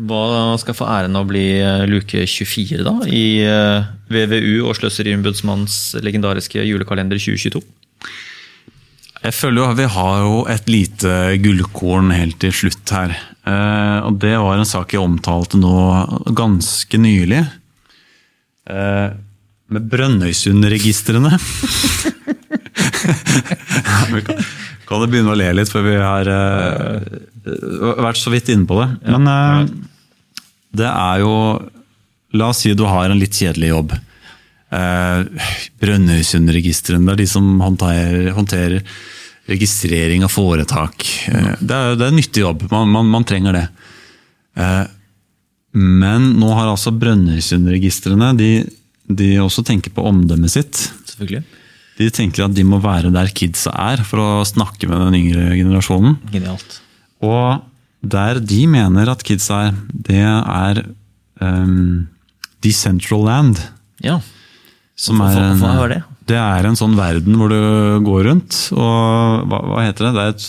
Hva skal få æren av å bli eh, luke 24 da, i eh, VVU og Sløseriombudsmannens legendariske julekalender 2022? Jeg føler jo at vi har jo et lite gullkorn helt til slutt her. Eh, og det var en sak jeg omtalte nå ganske nylig. Eh, med Brønnøysundregistrene. kan det begynne å le litt, for vi har uh, vært så vidt inne på det. Men uh, det er jo La oss si du har en litt kjedelig jobb. Uh, Brønnøysundregistrene, det er de som håndterer, håndterer registrering av foretak. Uh, det, er, det er en nyttig jobb, man, man, man trenger det. Uh, men nå har altså Brønnøysundregistrene de, de også tenker på omdømmet sitt. Selvfølgelig. De tenker at de må være der kidsa er, for å snakke med den yngre generasjonen. Genialt. Og der de mener at kidsa er, det er um, Decentraland. Ja. Som er en, hva er det? det er en sånn verden hvor du går rundt, og hva, hva heter det? det er et,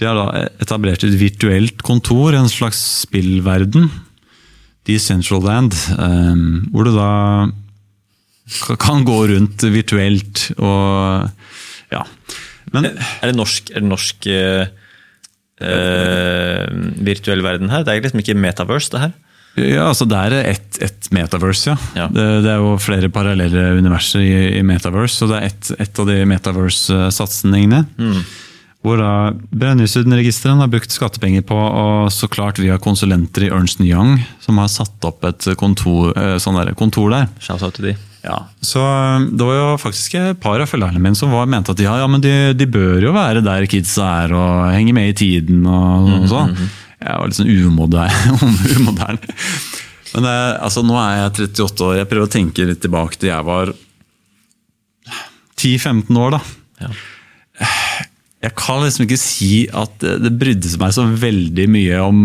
de har da etablert et virtuelt kontor, en slags spillverden. Decentraland, um, hvor du da kan gå rundt virtuelt og ja. Men Er det norsk, er det norsk eh, eh, virtuell verden her? Det er liksom ikke metaverse, det her? Ja, altså Det er et, et metaverse, ja. Ja. Det, det er jo flere parallelle universer i, i metaverse, og det er et, et av de metaverse-satsingene. Hvor da Brønnøysundregisteren har brukt skattepenger på, og så klart via konsulenter i Ernst Young, som har satt opp et kontor, eh, sånn der, kontor der. Shout out til de. Ja, så eh, Det var jo faktisk et par av følgerne mine som var, mente at ja, ja, men de, de bør jo være der kidsa er og henge med i tiden. og, og sånn. Jeg var litt sånn umoderne. Men eh, altså, nå er jeg 38 år. Jeg prøver å tenke litt tilbake til jeg var 10-15 år. da. Ja. Jeg kan liksom ikke si at det brydde meg så veldig mye om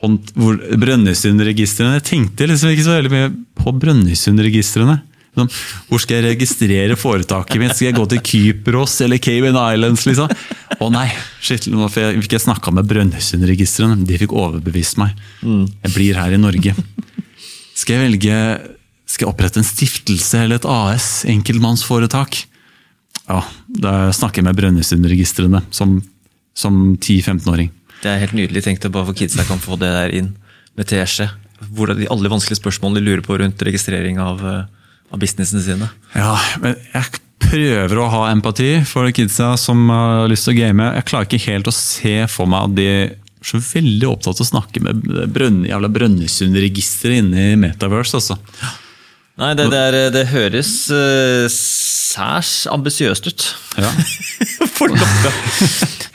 Brønnøysundregistrene. Jeg tenkte liksom ikke så veldig mye på Brønnøysundregistrene. Sånn, hvor skal jeg registrere foretaket mitt? Skal jeg gå til Kypros eller Cayman Islands? liksom? Å nei, shit, nå fikk jeg snakka med Brønnøysundregistrene. De fikk overbevist meg. Jeg blir her i Norge. Skal jeg velge Skal jeg opprette en stiftelse eller et AS? Enkeltmannsforetak? Ja, da snakker jeg med Brønnøysundregistrene som, som 10-15-åring. Det er helt nydelig tenkt på hvor for kidsa kan få det der inn med teskje. Hvor er de alle vanskelige spørsmålene de lurer på rundt registrering av, eh, av businessene sine. Ja, men jeg prøver å ha empati for kidsa som har lyst til å game. Jeg klarer ikke helt å se for meg at de er så veldig opptatt av å snakke med brønn, jævla Brønnøysundregisteret inne i Metaverse. altså. Nei, det, det, er, det høres uh, særs ambisiøst ut. Ja. For noe!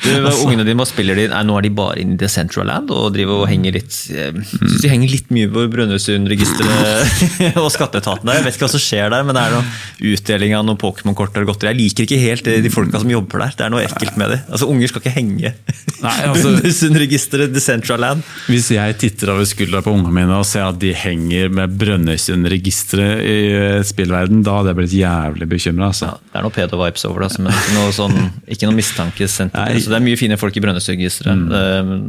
Du, ungene dine, hva spiller de? Nei, nå er de bare inne i Decentraland og driver og henger litt Jeg synes de henger litt mye på Brønnøysundregisteret og skatteetaten der. Jeg vet ikke hva som skjer der, men det er noe utdeling av noen Pokémon-kort eller godteri. Jeg liker ikke helt de folka som jobber der. Det er noe ekkelt med det. Altså, Unger skal ikke henge. Altså- Brønnøysundregisteret, Decentraland. Hvis jeg titter over skuldra på ungene mine og ser at de henger med Brønnøysundregisteret i eh, spillverden, da hadde jeg blitt jævlig bekymra. Altså. Ja, det er noe pedo-vibes over det, altså, men ikke noe, sånn, ikke noe mistanke. sendt- Nei. Det er mye fine folk i Brønnøysundregisteret. Det,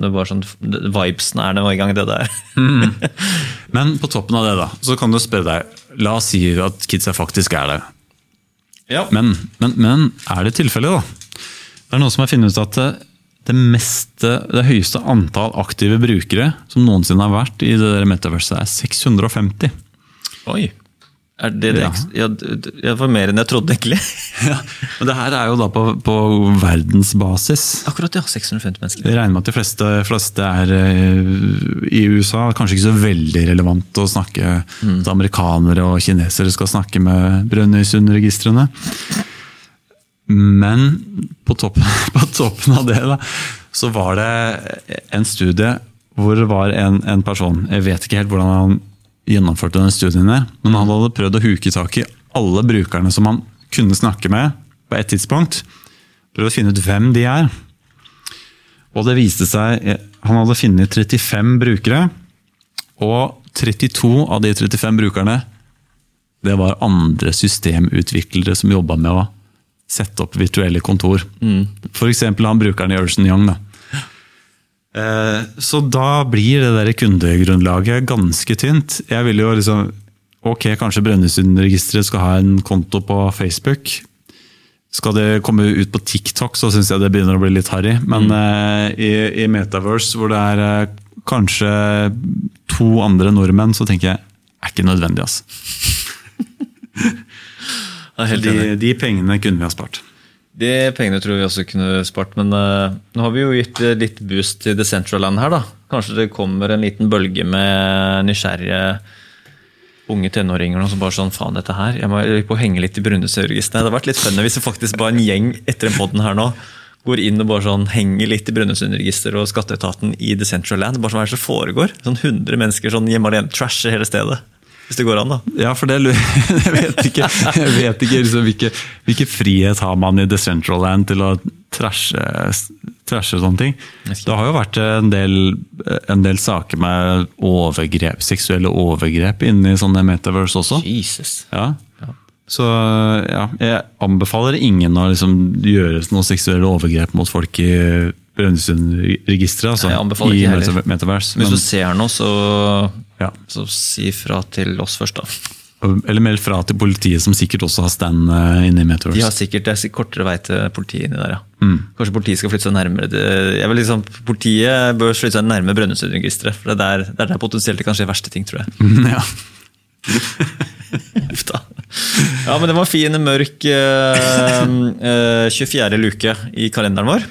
det sånn, Vibesen er nå i gang, det der. Men på toppen av det, da, så kan du spørre deg La oss si at kidsa faktisk er der. Ja. Men, men, men er det tilfellet, da? Det er noen som har funnet ut at det, det, meste, det høyeste antall aktive brukere som noensinne har vært i det der metaverset, er 650. Oi. Er det det? Ja. Ja. det var mer enn jeg trodde, egentlig. Ja, men det her er jo da på, på verdensbasis. Akkurat, ja. 650 mennesker. Jeg regner med at de fleste, fleste er eh, i USA. Kanskje ikke så veldig relevant å snakke at amerikanere og kinesere skal snakke med Brønnøysundregistrene. Men på toppen, på toppen av det da, så var det en studie hvor det var en, en person Jeg vet ikke helt hvordan han gjennomførte den studien, der, men han hadde prøvd å huke tak i alle brukerne som han kunne snakke med på et tidspunkt. Prøvd å finne ut hvem de er. Og det viste seg Han hadde funnet 35 brukere, og 32 av de 35 brukerne det var andre systemutviklere som jobba med å sette opp virtuelle kontor. Mm. F.eks. han brukeren i Urson Young. Da. Eh, Så da blir det der kundegrunnlaget ganske tynt. Jeg vil jo liksom Ok, kanskje Brønnøysundregisteret skal ha en konto på Facebook. Skal det komme ut på TikTok, så syns jeg det begynner å bli litt harry. Men eh, i, i Metaverse, hvor det er eh, kanskje to andre nordmenn, så tenker jeg er ikke nødvendig. altså. De, de pengene kunne vi ha spart. De pengene tror vi også kunne spart, men uh, nå har vi jo gitt eh, litt boost til Decentraland her, da. Kanskje det kommer en liten bølge med nysgjerrige unge tenåringer som bare sånn faen, dette her. Jeg må på henge litt i Brønnøysundregisteret. Det hadde vært litt spennende hvis det faktisk bare en gjeng etter den poden her nå går inn og bare sånn henger litt i Brønnøysundregisteret og skatteetaten i Decentraland. Bare sånn, hva er det som foregår? Sånn 100 mennesker sånn hjemme alene trasher hele stedet. Hvis det går an, da. Ja, for det Jeg vet ikke, jeg vet ikke liksom, hvilke, hvilke frihet har man i Decentraland til å trashe, trashe sånne ting. Det har jo vært en del, en del saker med overgrep, seksuelle overgrep inni sånne metaverse også. Jesus. Ja. Så ja, jeg anbefaler ingen å liksom gjøre noe seksuelle overgrep mot folk i Brønnøysundregisteret. Altså, jeg anbefaler i ikke heller. Metaverse. Hvis du ser noe, så, ja. så si fra til oss først, da. Eller meld fra til politiet, som sikkert også har stand eh, inne i Metaverse. De har sikkert, Det er kortere vei til politiet inni der, ja. Kanskje politiet skal flytte seg nærmere jeg vil liksom, Politiet bør flytte seg nærmere Brønnøysundregisteret. For det er, der, det er der potensielt det kan skje verste ting, tror jeg. ja. Uff da. Ja, men det var fin, mørk uh, uh, 24. luke i kalenderen vår.